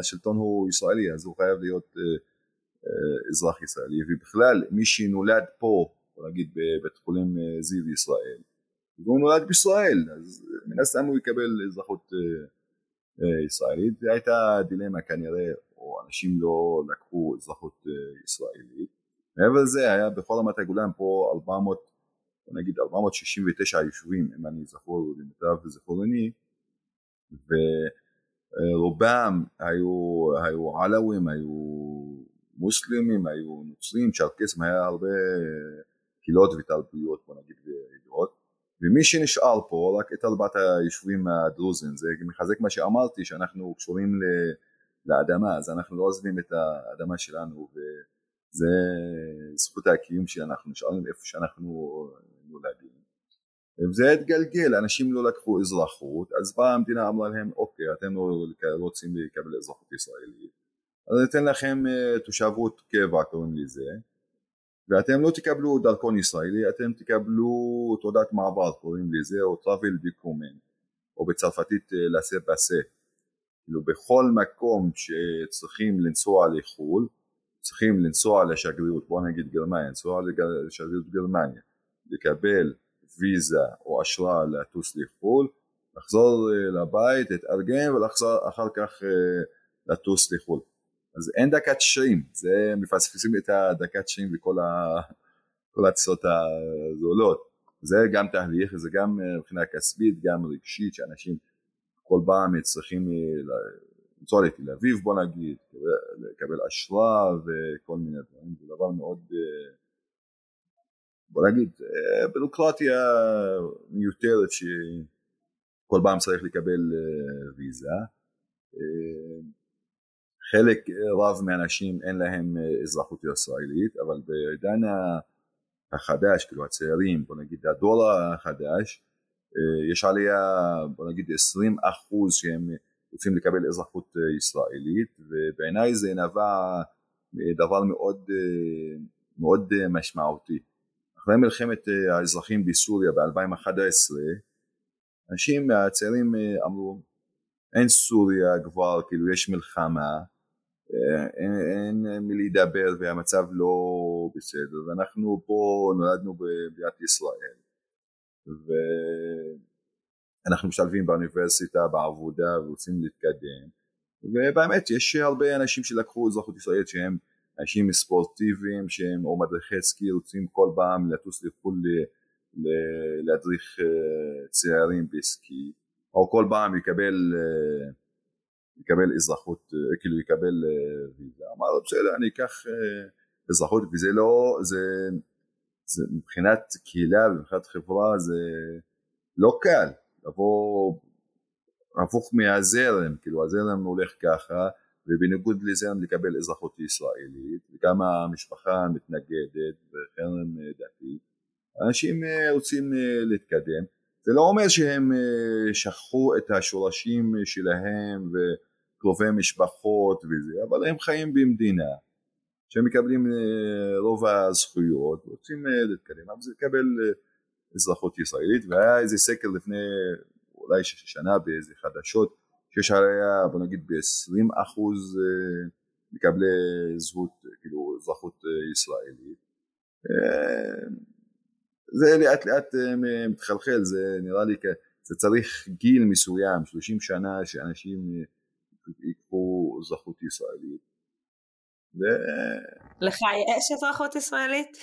השלטון הוא ישראלי אז הוא חייב להיות אה, אזרח ישראלי. ובכלל מי שנולד פה נגיד בבית חולים זיו ישראל והוא נולד בישראל אז מן הסתם הוא יקבל אזרחות ישראלית. זו הייתה דילמה כנראה או אנשים לא לקחו אזרחות ישראלית. מעבר לזה היה בכל רמת הגולן פה 400 בוא נגיד 469 יישובים אם אני זכור למיטב זכרוני ורובם היו, היו עלווים, היו מוסלמים, היו נוצרים, צ'רקסים, היה הרבה קהילות ותרבויות בוא נגיד וידיעות. ומי שנשאר פה רק את ארבעת היישובים הדרוזים זה מחזק מה שאמרתי שאנחנו קשורים לאדמה אז אנחנו לא עוזבים את האדמה שלנו וזה זכות הקיום שאנחנו נשארים איפה שאנחנו נולדים וזה התגלגל, אנשים לא לקחו אזרחות, אז באה המדינה אמרה להם אוקיי אתם לא רוצים לקבל אזרחות ישראלית אז ניתן לכם אה, תושבות קבע קוראים לזה ואתם לא תקבלו דרכון ישראלי, אתם תקבלו תעודת מעבר קוראים לזה או travel document או בצרפתית לסה אה, פסה כאילו בכל מקום שצריכים לנסוע לחו"ל צריכים לנסוע לשגרירות, בוא נגיד גרמניה, לנסוע לשגרירות גרמניה לקבל ויזה או אשרה לטוס לחו"ל, לחזור אה, לבית, להתארגן ולחזור אחר כך אה, לטוס לחו"ל. אז אין דקת שירים, זה מפספסים את הדקת שירים וכל ה... כל הטיסות הזולות. זה גם תהליך, זה גם אה, מבחינה כספית, גם רגשית, שאנשים כל פעם צריכים לנסוע לתל אביב בוא נגיד, לקבל אשרה וכל מיני דברים, זה דבר מאוד בוא נגיד אה, בירוקרטיה מיותרת שכל פעם צריך לקבל אה, ויזה. אה, חלק רב מהאנשים אין להם אזרחות ישראלית אבל בעידן החדש כאילו הצעירים בוא נגיד הדור החדש יש עלייה בוא נגיד 20 אחוז שהם רוצים לקבל אזרחות ישראלית ובעיניי זה נבע דבר מאוד מאוד משמעותי אחרי מלחמת אה, האזרחים בסוריה ב-2011 אנשים הצעירים אה, אמרו אין סוריה כבר כאילו יש מלחמה אה, אין, אין מי להידבר והמצב לא בסדר ואנחנו פה נולדנו במדינת ישראל. ואנחנו משתלבים באוניברסיטה בעבודה ורוצים להתקדם. ובאמת יש הרבה אנשים שלקחו אזרחות ישראלית שהם אנשים ספורטיביים שהם או מדריכי סקי רוצים כל פעם לטוס לחו"ל להדריך אה, צעירים בסקי. או כל פעם יקבל אה, יקבל אזרחות אה, כאילו יקבל ויזה. אמר בסדר אני אקח אזרחות. וזה לא זה, זה מבחינת קהילה ומבחינת חברה זה לא קל. לבוא הפוך מהזרם כאילו הזרם הולך ככה ובניגוד לזה לקבל אזרחות ישראלית, וגם המשפחה מתנגדת וחרם דתי. אנשים רוצים להתקדם. זה לא אומר שהם שכחו את השורשים שלהם וקרובי משפחות וזה, אבל הם חיים במדינה שמקבלים רוב הזכויות, רוצים להתקדם, אבל זה לקבל אזרחות ישראלית, והיה איזה סקר לפני אולי שנה באיזה חדשות, שיש עליה בוא נגיד ב-20 אחוז אה, מקבלי זהות, כאילו אזרחות אה, ישראלית. אה, זה לאט לאט מתחלחל, זה נראה לי, זה צריך גיל מסוים, 30 שנה שאנשים ייקחו אזרחות ישראלית. ו... לך יש אזרחות ישראלית?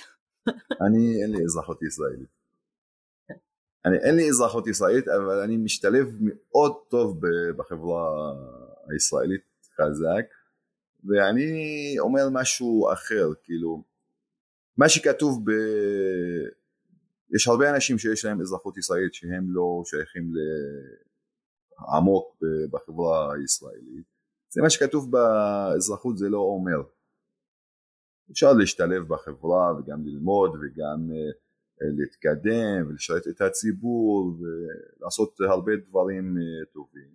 אני, אין לי אזרחות ישראלית. אני, אין לי אזרחות ישראלית אבל אני משתלב מאוד טוב בחברה הישראלית חזק. ואני אומר משהו אחר כאילו מה שכתוב ב... יש הרבה אנשים שיש להם אזרחות ישראלית שהם לא שייכים עמוק בחברה הישראלית. זה מה שכתוב באזרחות זה לא אומר. אפשר להשתלב בחברה וגם ללמוד וגם uh, להתקדם ולשרת את הציבור ולעשות הרבה דברים אה, טובים.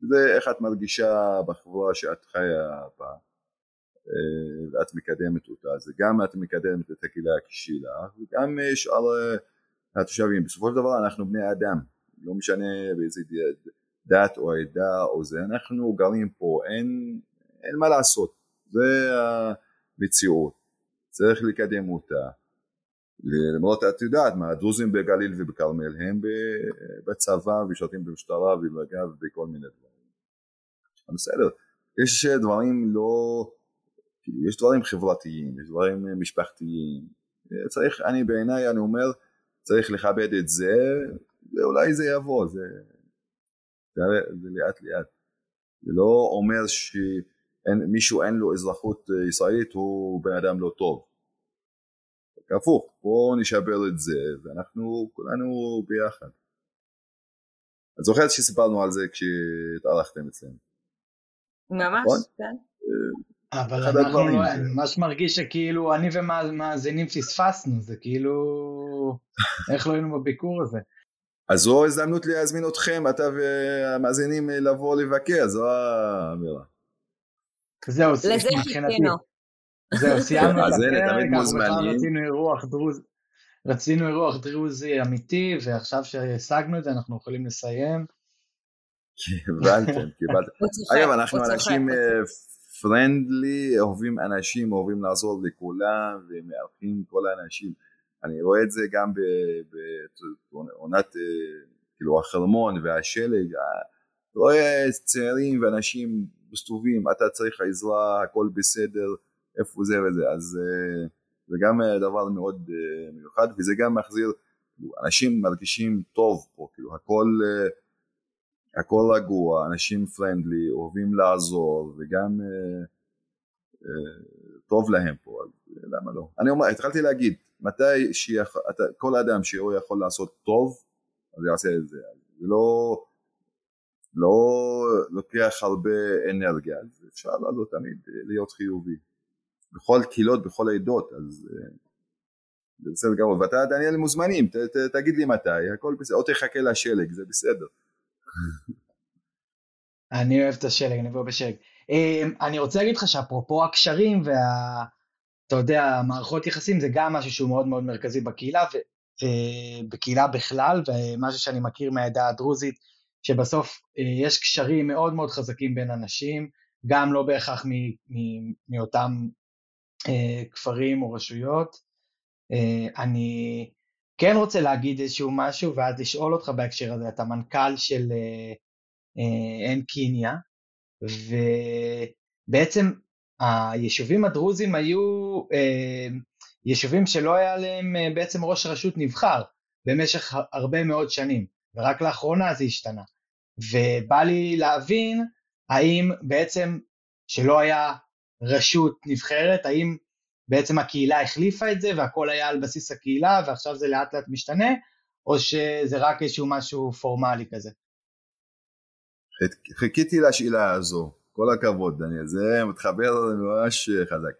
זה איך את מרגישה בחברה שאת חיה בה אה, ואת מקדמת אותה, זה גם את מקדמת את הקהילה כשלך וגם שאר התושבים. בסופו של דבר אנחנו בני אדם, לא משנה באיזה דת או עדה או זה, אנחנו גרים פה, אין, אין מה לעשות, זה המציאות, צריך לקדם אותה. למרות את יודעת מה הדרוזים בגליל ובכרמל הם בצבא ומשרתים במשטרה ובמג"ב ובכל מיני דברים. בסדר, יש דברים לא, כאילו יש דברים חברתיים, יש דברים משפחתיים, צריך, אני בעיניי אני אומר צריך לכבד את זה ואולי זה יבוא, זה, זה, זה לאט לאט. זה לא אומר שמישהו אין לו אזרחות ישראלית הוא בן אדם לא טוב הפוך, בואו נשבר את זה ואנחנו כולנו ביחד. את זוכרת שסיפרנו על זה כשהתארחתם אצלנו? ממש, נכון? כן. אבל אנחנו, אני ממש מרגיש שכאילו אני ומאזינים פספסנו, זה כאילו, איך לא היינו בביקור הזה. אז זו הזדמנות להזמין אתכם, אתה והמאזינים לבוא לבקר, זו האמירה. זהו, לזה חיכינו. זהו, סיימנו את הפרק, אנחנו בכלל רצינו אירוח דרוזי, רצינו אירוח דרוזי אמיתי, ועכשיו שהשגנו את זה אנחנו יכולים לסיים. קיבלתם, קיבלתם. אגב, אנחנו אנשים פרנדלי, אה, אוהבים אנשים, אוהבים לעזור לכולם, ומארחים כל האנשים. אני רואה את זה גם בעונת, אה, כאילו, החרמון והשלג, אה, רואה צעירים ואנשים מסתובבים, אתה צריך עזרה, הכל בסדר. איפה זה וזה, אז אה, זה גם אה, דבר מאוד אה, מיוחד וזה גם מחזיר, כאילו, אנשים מרגישים טוב פה, כאילו הכל, הכל רגוע, אנשים פרנדלי, אוהבים לעזור וגם טוב להם פה, אז למה לא? אני אומר, התחלתי להגיד, מתי כל אדם שהוא יכול לעשות טוב, אז יעשה את זה, זה לא, לא לוקח הרבה אנרגיה, אז אפשר לעלות תמיד להיות חיובי. בכל קהילות, בכל העדות, אז אה, זה בסדר גמור. ואתה, דניאל, מוזמנים, ת, ת, תגיד לי מתי, הכל בסדר, או תחכה לשלג, זה בסדר. אני אוהב את השלג, אני אבוא בשלג. אמ, אני רוצה להגיד לך שאפרופו הקשרים וה... אתה יודע, מערכות יחסים זה גם משהו שהוא מאוד מאוד מרכזי בקהילה, ובקהילה בכלל, ומשהו שאני מכיר מהעדה הדרוזית, שבסוף אה, יש קשרים מאוד מאוד חזקים בין אנשים, גם לא בהכרח מאותם אה, כפרים או רשויות. אה, אני כן רוצה להגיד איזשהו משהו ואז לשאול אותך בהקשר הזה, אתה מנכ"ל של עין אה, קיניה, ובעצם היישובים הדרוזים היו יישובים שלא היה להם בעצם ראש רשות נבחר במשך הרבה מאוד שנים, ורק לאחרונה זה השתנה. ובא לי להבין האם בעצם שלא היה רשות נבחרת, האם בעצם הקהילה החליפה את זה והכל היה על בסיס הקהילה ועכשיו זה לאט לאט משתנה, או שזה רק איזשהו משהו פורמלי כזה? חיכיתי לשאלה הזו. כל הכבוד דניאל, זה מתחבר ממש חזק.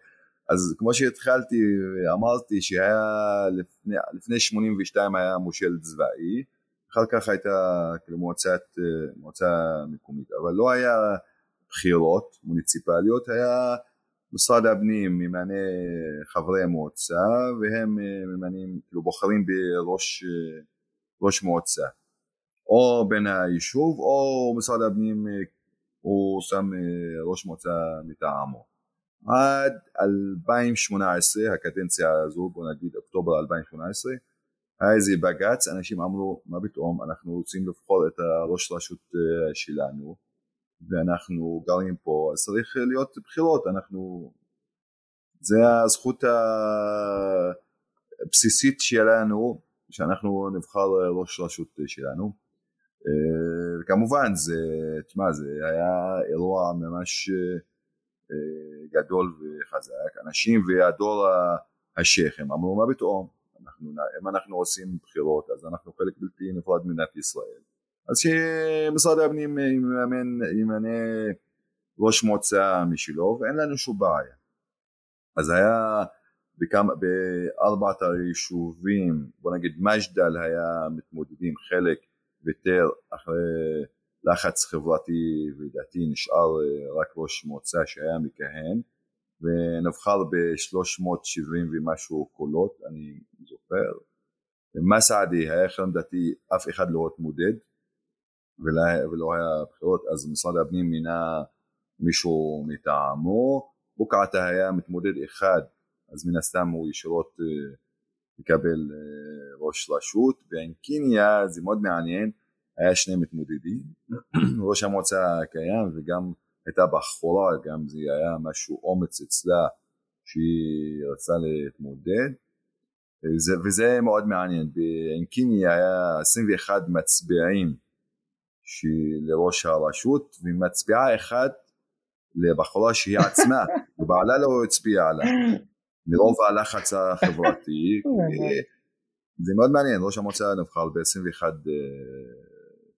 אז כמו שהתחלתי, אמרתי שהיה לפני, לפני 82 היה מושל צבאי, אחר כך הייתה כאילו מועצת, מועצה מקומית, אבל לא היה בחירות מוניציפליות, היה משרד הפנים ממנה חברי מועצה והם ממנים, כאילו בוחרים בראש ראש מועצה. או בין היישוב או משרד הפנים הוא שם ראש מועצה מטעמו. עד 2018 הקדנציה הזו בוא נגיד אוקטובר 2018 היה איזה בג"ץ אנשים אמרו מה פתאום אנחנו רוצים לבחור את הראש רשות שלנו ואנחנו גרים פה אז צריך להיות בחירות אנחנו זה הזכות הבסיסית שלנו שאנחנו נבחר ראש רשות שלנו. כמובן זה תשמע זה היה אירוע ממש גדול וחזק. אנשים והדור השייח הם אמרו מה פתאום? אם אנחנו עושים בחירות אז אנחנו חלק בלתי נפרד ממדינת ישראל אז שמשרד הפנים ימנה ראש מועצה משלו ואין לנו שום בעיה. אז היה בכמה, בארבעת היישובים בוא נגיד מג'דל היה מתמודדים חלק ויתר אחרי לחץ חברתי ודתי נשאר רק ראש מועצה שהיה מכהן ונבחר ב-370 ומשהו קולות אני זוכר. מסעדי היה חלם דתי אף אחד לא התמודד ולא היה בחירות אז משרד הפנים מינה מישהו מטעמו. בוקעתה היה מתמודד אחד אז מן הסתם הוא ישירות יקבל ראש רשות. בעין קיניה זה מאוד מעניין היה שני מתמודדים. ראש המועצה הקיים וגם הייתה בחורה גם זה היה משהו אומץ אצלה שהיא רצתה להתמודד. וזה, וזה מאוד מעניין. בעין קיניה היה 21 מצביעים לראש הרשות ומצביעה אחת לבחורה שהיא עצמה ובעלה לא הצביע עליה. מרוב הלחץ החברתי זה מאוד מעניין ראש המועצה נבחר ב-21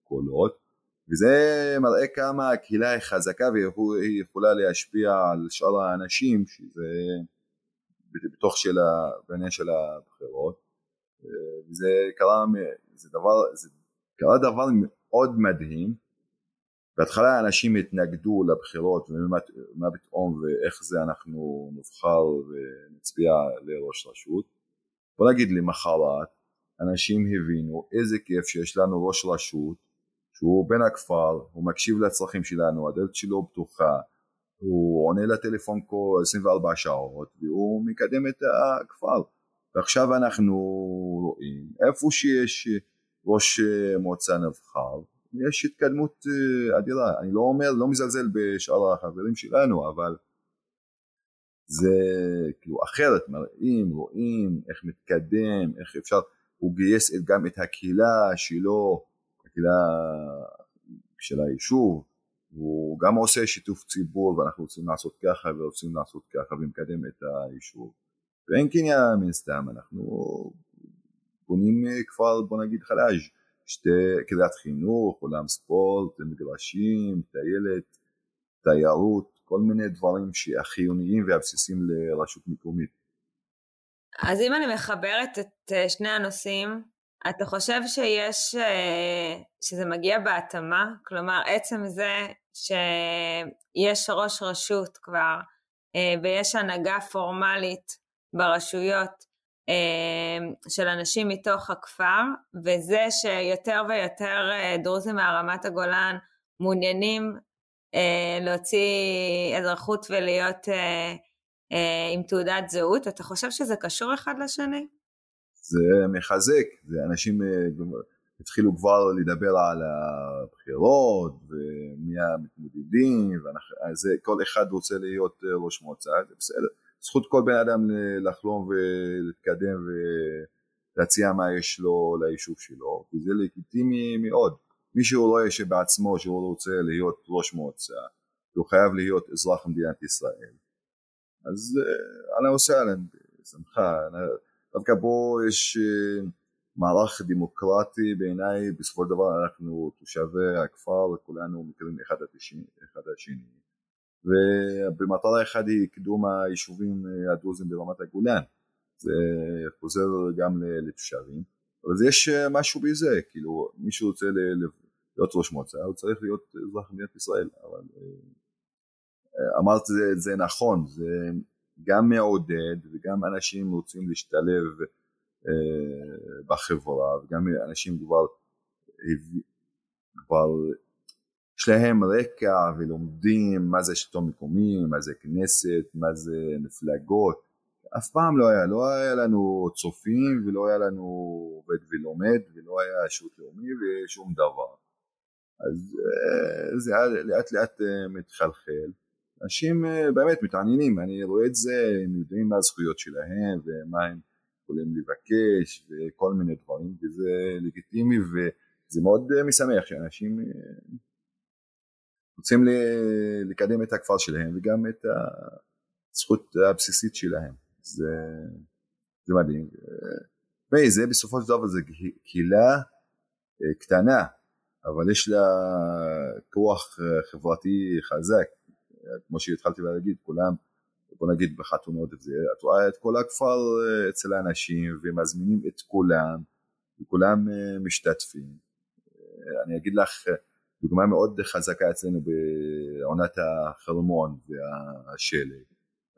קולות וזה מראה כמה הקהילה היא חזקה והיא יכולה להשפיע על שאר האנשים שזה בתוך של בעניין של הבחירות. וזה קרה זה דבר זה קרה דבר מאוד מדהים. בהתחלה אנשים התנגדו לבחירות ומה פתאום ואיך זה אנחנו נבחר ונצביע לראש רשות. בוא נגיד למחרת אנשים הבינו איזה כיף שיש לנו ראש רשות שהוא בן הכפר, הוא מקשיב לצרכים שלנו, הדלת שלו פתוחה, הוא עונה לטלפון כל 24 שעות והוא מקדם את הכפר. ועכשיו אנחנו רואים איפה שיש ראש מועצה נבחר. יש התקדמות אה, אדירה, אני לא אומר, לא מזלזל בשאר החברים שלנו, אבל זה כאילו אחרת, מראים, רואים איך מתקדם, איך אפשר, הוא גייס גם את הקהילה שלו, הקהילה של היישוב, הוא גם עושה שיתוף ציבור ואנחנו רוצים לעשות ככה ורוצים לעשות ככה ומקדם את היישוב. ואין קניין מן סתם, אנחנו בונים כפר בוא נגיד חלש. שתי קריית חינוך, עולם ספורט, מגרשים, טיילת, תיירות, כל מיני דברים החיוניים והבסיסים לרשות מקומית. אז אם אני מחברת את אה, שני הנושאים, אתה חושב שיש, אה, שזה מגיע בהתאמה? כלומר, עצם זה שיש ראש רשות כבר אה, ויש הנהגה פורמלית ברשויות של אנשים מתוך הכפר, וזה שיותר ויותר אה, דרוזים מהרמת הגולן מעוניינים אה, להוציא אזרחות ולהיות אה, עם תעודת זהות, אתה חושב שזה קשור אחד לשני? זה מחזק, זה אנשים התחילו כבר לדבר על הבחירות ומי המתמודדים, וכל אחד רוצה להיות ראש מועצה, זה בסדר. זכות כל בן אדם לחלום ולהתקדם ולהציע מה יש לו ליישוב שלו, כי זה לגיטימי מאוד. מי שהוא רואה שבעצמו שהוא רוצה להיות ראש מועצה, הוא חייב להיות אזרח מדינת ישראל. אז אהלן וסהלן, בשמחה. דווקא פה יש אה, מערך דמוקרטי בעיניי, בסופו של דבר אנחנו תושבי הכפר וכולנו מכירים אחד את השני. ובמטרה אחת היא קידום היישובים הדרוזיים ברמת הגולן. זה חוזר גם לתושבים. אבל יש משהו בזה כאילו מי שרוצה להיות ראש מועצה הוא צריך להיות אזרח מדינת ישראל אבל אמרת זה, זה נכון זה גם מעודד וגם אנשים רוצים להשתלב אה, בחברה וגם אנשים כבר, כבר יש להם רקע ולומדים מה זה שלטון מקומי, מה זה כנסת, מה זה מפלגות. אף פעם לא היה, לא היה לנו צופים ולא היה לנו עובד ולומד ולא היה שירות לאומי ושום דבר. אז אה, זה לאט לאט אה, מתחלחל. אנשים אה, באמת מתעניינים, אני רואה את זה, הם יודעים מה הזכויות שלהם ומה הם יכולים לבקש וכל מיני דברים וזה לגיטימי וזה מאוד משמח שאנשים רוצים לקדם את הכפר שלהם וגם את הזכות הבסיסית שלהם. זה, זה מדהים. וזה בסופו של דבר זה קהילה קטנה אבל יש לה כוח חברתי חזק. כמו שהתחלתי להגיד, כולם, בוא נגיד בחתונות וזה, את רואה את כל הכפר אה, אצל האנשים ומזמינים את כולם וכולם אה, משתתפים. אה, אני אגיד לך דוגמה מאוד חזקה אצלנו בעונת החרמון והשלג.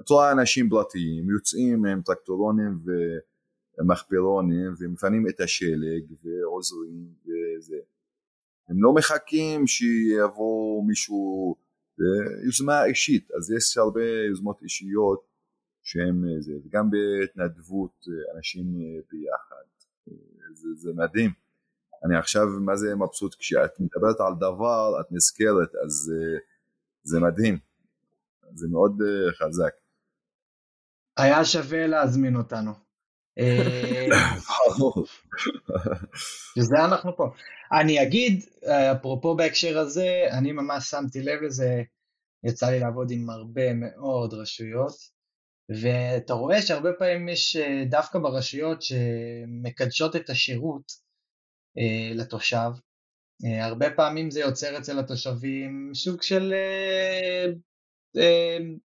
את רואה אנשים פרטיים יוצאים עם טרקטורונים ומחפרונים ומפנים את השלג ועוזרים וזה. הם לא מחכים שיבוא מישהו יוזמה אישית, אז יש הרבה יוזמות אישיות שהם זה, וגם בהתנדבות אנשים ביחד, זה, זה מדהים. אני עכשיו מה זה מבסוט כשאת מדברת על דבר את נזכרת אז זה מדהים, זה מאוד חזק. היה שווה להזמין אותנו. וזה אנחנו פה. אני אגיד, אפרופו בהקשר הזה, אני ממש שמתי לב לזה, יצא לי לעבוד עם הרבה מאוד רשויות, ואתה רואה שהרבה פעמים יש דווקא ברשויות שמקדשות את השירות אה, לתושב, אה, הרבה פעמים זה יוצר אצל התושבים סוג של אה,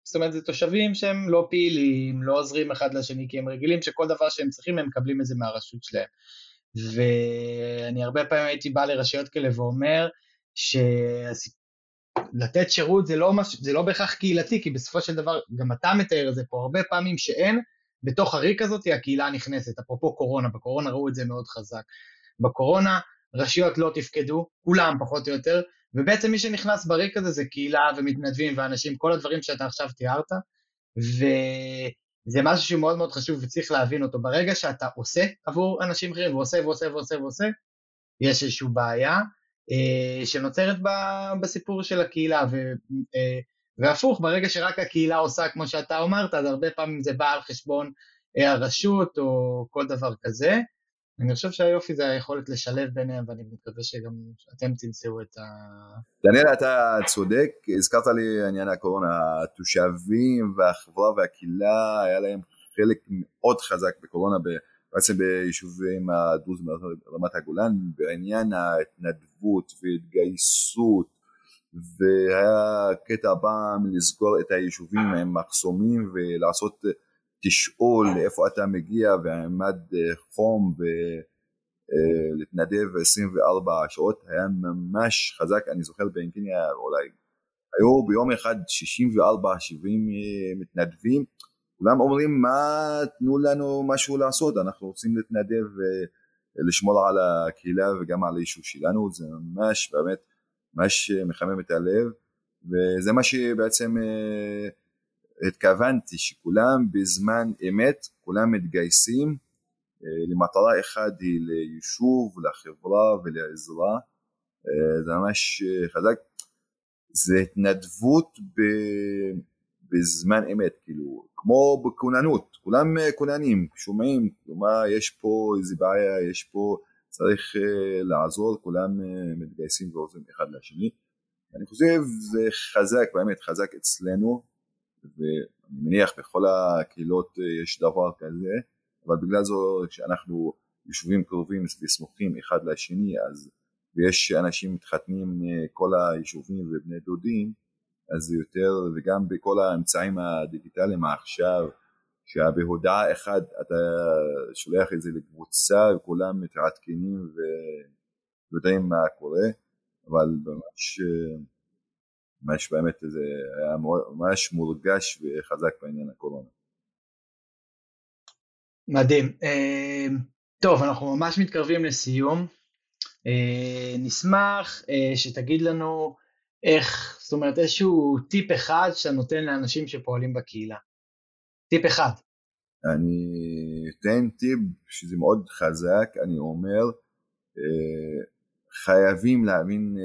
זאת אומרת זה תושבים שהם לא פעילים, לא עוזרים אחד לשני כי הם רגילים שכל דבר שהם צריכים הם מקבלים את זה מהרשות שלהם. ואני הרבה פעמים הייתי בא לרשויות כאלה ואומר שלתת שירות זה לא, מש... זה לא בהכרח קהילתי, כי בסופו של דבר גם אתה מתאר את זה פה הרבה פעמים שאין, בתוך הריק הזאת הקהילה נכנסת, אפרופו קורונה, בקורונה ראו את זה מאוד חזק. בקורונה רשויות לא תפקדו, כולם פחות או יותר, ובעצם מי שנכנס בריק הזה זה קהילה ומתנדבים ואנשים, כל הדברים שאתה עכשיו תיארת, וזה משהו שהוא מאוד מאוד חשוב וצריך להבין אותו. ברגע שאתה עושה עבור אנשים אחרים, ועושה ועושה ועושה ועושה, יש איזושהי בעיה אה, שנוצרת ב, בסיפור של הקהילה, ו, אה, והפוך, ברגע שרק הקהילה עושה כמו שאתה אמרת, אז הרבה פעמים זה בא על חשבון אה, הרשות או כל דבר כזה. אני חושב שהיופי זה היכולת לשלב ביניהם, ואני מקווה שגם אתם תמצאו את ה... דניאל, אתה צודק, הזכרת לי עניין הקורונה, התושבים והחברה והקהילה, היה להם חלק מאוד חזק בקורונה, בעצם ביישובים הדרוזים ברמת הגולן, בעניין ההתנדבות והתגייסות, והיה קטע פעם לסגור את היישובים עם מחסומים ולעשות תשאול לאיפה אתה מגיע ועמד אה, חום ולהתנדב אה, 24 שעות היה ממש חזק. אני זוכר באנקיניה אולי היו ביום אחד 64 70 אה, מתנדבים. כולם אומרים מה תנו לנו משהו לעשות אנחנו רוצים להתנדב ולשמור על הקהילה וגם על היישוב שלנו. זה ממש באמת ממש מחמם את הלב. וזה מה שבעצם התכוונתי שכולם בזמן אמת, כולם מתגייסים אה, למטרה אחת היא ליישוב, לחברה ולעזרה, אה, זה ממש אה, חזק, זה התנדבות ב... בזמן אמת, כאילו, כמו בכוננות, כולם כוננים, שומעים, כלומר יש פה איזה בעיה, יש פה, צריך לעזור, כולם מתגייסים ועוזרים אחד לשני. אני חושב זה חזק, באמת חזק אצלנו, ואני מניח בכל הקהילות אה, יש דבר כזה, אבל בגלל זו שאנחנו יישובים קרובים וסמוכים אחד לשני, אז ויש אנשים מתחתנים כל היישובים ובני דודים, אז זה יותר, וגם בכל האמצעים הדיגיטליים עכשיו, שבהודעה אחת אתה שולח את זה לקבוצה וכולם מתעדכנים ויודעים מה קורה, אבל ממש, ממש באמת זה היה ממש מורגש וחזק בעניין הקורונה. מדהים. אה, טוב, אנחנו ממש מתקרבים לסיום. אה, נשמח אה, שתגיד לנו איך, זאת אומרת איזשהו טיפ אחד שאתה נותן לאנשים שפועלים בקהילה. טיפ אחד. אני אתן טיפ שזה מאוד חזק, אני אומר, חייבים להאמין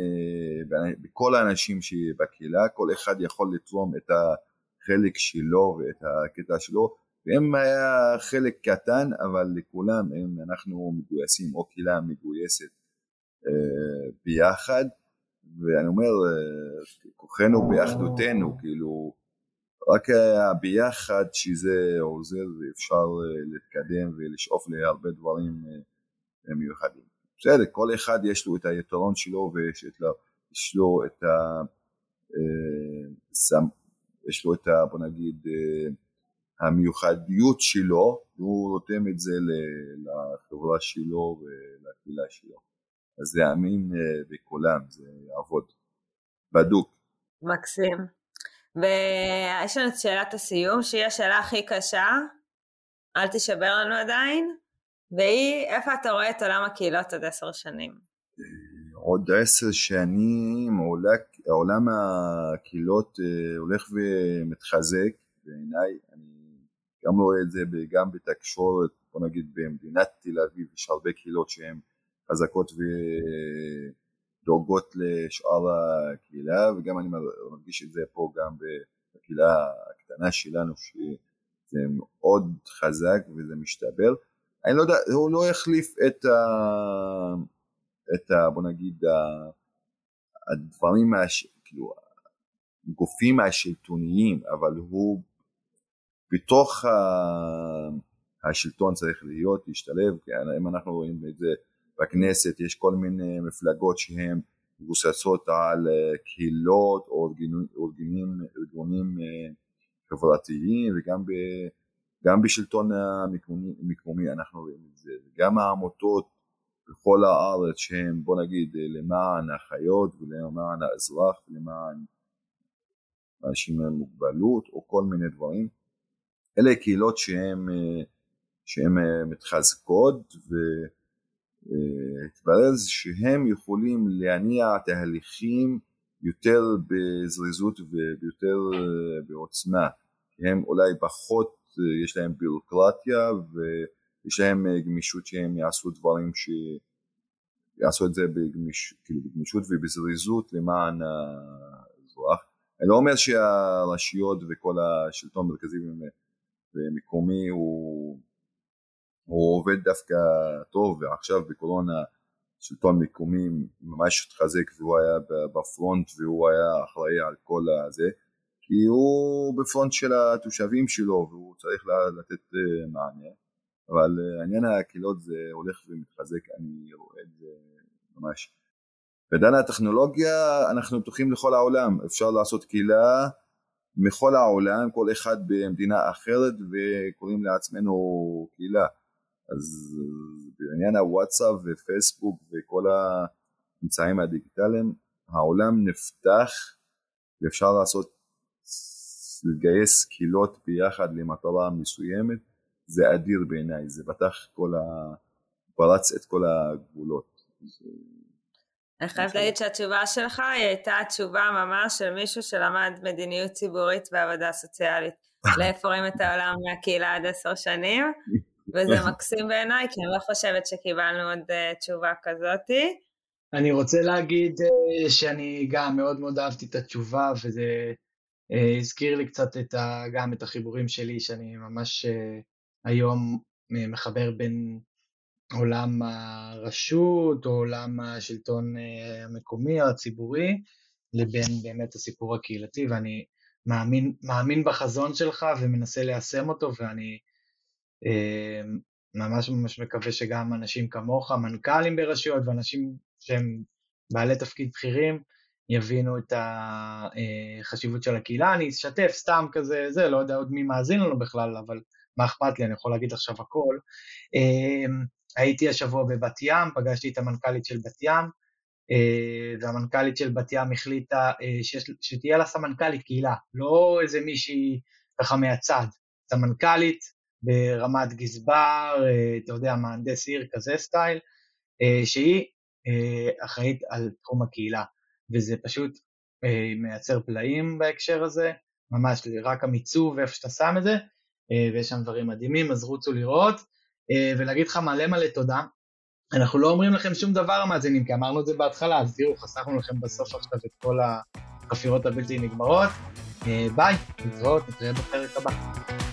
בכל האנשים שבקהילה, כל אחד יכול לתרום את החלק שלו ואת הקטע שלו, ואם היה חלק קטן, אבל לכולם, אם אנחנו מגויסים או קהילה מגויסת אה, ביחד, ואני אומר, אה, כוחנו באחדותנו, כאילו, רק ביחד שזה עוזר ואפשר אה, להתקדם ולשאוף להרבה דברים מיוחדים. בסדר, כל אחד יש לו את היתרון שלו ויש לו, יש לו את ה... יש לו את ה... בוא נגיד המיוחדיות שלו, והוא רותם את זה לחברה שלו ולקהילה שלו. אז להאמין אה, בכולם, זה יעבוד. בדוק. מקסים. ויש לנו את שאלת הסיום, שהיא השאלה הכי קשה, אל תישבר לנו עדיין, והיא, איפה אתה רואה את עולם הקהילות עוד עשר שנים? עוד עשר שנים עולם הקהילות אה, הולך ומתחזק בעיניי, אני גם רואה את זה גם בתקשורת, בוא נגיד במדינת תל אביב יש הרבה קהילות שהן חזקות ודואגות לשאר הקהילה וגם אני מרגיש את זה פה גם בקהילה הקטנה שלנו שזה מאוד חזק וזה משתבר. אני לא יודע, הוא לא יחליף את ה... את ה... בוא נגיד הדברים, הש... כאילו, הגופים השלטוניים, אבל הוא בתוך השלטון צריך להיות, להשתלב, אם אנחנו רואים את זה בכנסת, יש כל מיני מפלגות שהן מבוססות על אה, קהילות או ארגונים, ארגונים אה, חברתיים וגם ב, גם בשלטון המקומי אנחנו רואים את זה, וגם העמותות בכל הארץ שהן בוא נגיד למען החיות ולמען האזרח ולמען אנשים עם מוגבלות או כל מיני דברים אלה קהילות שהן שהן מתחזקות והתברר שהן יכולים להניע תהליכים יותר בזריזות ויותר בעוצמה הם אולי פחות יש להם בירוקרטיה ויש להם גמישות שהם יעשו דברים ש... יעשו את זה בגמיש, כאילו בגמישות ובזריזות למען האזרח. אני לא אומר שהרשויות וכל השלטון המרכזי ומקומי הוא, הוא עובד דווקא טוב ועכשיו בקורונה שלטון מקומי ממש התחזק והוא היה בפרונט והוא היה אחראי על כל הזה כי הוא בפרונט של התושבים שלו והוא צריך לתת אה, מענה. אבל אה, עניין הקהילות זה הולך ומתחזק אני רואה את זה ממש. בעידן הטכנולוגיה אנחנו פתוחים לכל העולם. אפשר לעשות קהילה מכל העולם, כל אחד במדינה אחרת וקוראים לעצמנו קהילה. אז בעניין הוואטסאפ ופייסבוק וכל האמצעים הדיגיטליים, העולם נפתח ואפשר לעשות, לגייס קהילות ביחד למטרה מסוימת, זה אדיר בעיניי, זה פתח כל ה... פרץ את כל הגבולות. זה... אני חייבת להגיד שהתשובה שלך היא הייתה תשובה ממש של מישהו שלמד מדיניות ציבורית ועבודה סוציאלית. לאיפה רואים את העולם מהקהילה עד עשר שנים, וזה מקסים בעיניי, כי אני לא חושבת שקיבלנו עוד uh, תשובה כזאתי. אני רוצה להגיד uh, שאני גם מאוד מאוד אהבתי את התשובה, וזה הזכיר לי קצת את ה, גם את החיבורים שלי, שאני ממש uh, היום מחבר בין עולם הרשות או עולם השלטון אה, המקומי או הציבורי לבין באמת הסיפור הקהילתי ואני מאמין, מאמין בחזון שלך ומנסה ליישם אותו ואני אה, ממש ממש מקווה שגם אנשים כמוך, מנכ"לים ברשויות ואנשים שהם בעלי תפקיד בכירים יבינו את החשיבות של הקהילה, אני אשתף סתם כזה, זה, לא יודע עוד מי מאזין לנו בכלל, אבל מה אכפת לי, אני יכול להגיד עכשיו הכל. הייתי השבוע בבת ים, פגשתי את המנכ"לית של בת ים, והמנכ"לית של בת ים החליטה שתהיה לה סמנכ"לית קהילה, לא איזה מישהי ככה מהצד, סמנכ"לית ברמת גזבר, אתה יודע, מהנדס עיר כזה סטייל, שהיא אחראית על תחום הקהילה, וזה פשוט מייצר פלאים בהקשר הזה, ממש רק המיצוב ואיפה שאתה שם את זה, ויש שם דברים מדהימים, אז רוצו לראות, ולהגיד לך מלא מלא תודה. אנחנו לא אומרים לכם שום דבר המאזינים, כי אמרנו את זה בהתחלה, אז תראו, חסכנו לכם בסוף עכשיו את כל החפירות הבלתי נגמרות. ביי, נתראות, נתראה בפרק הבא.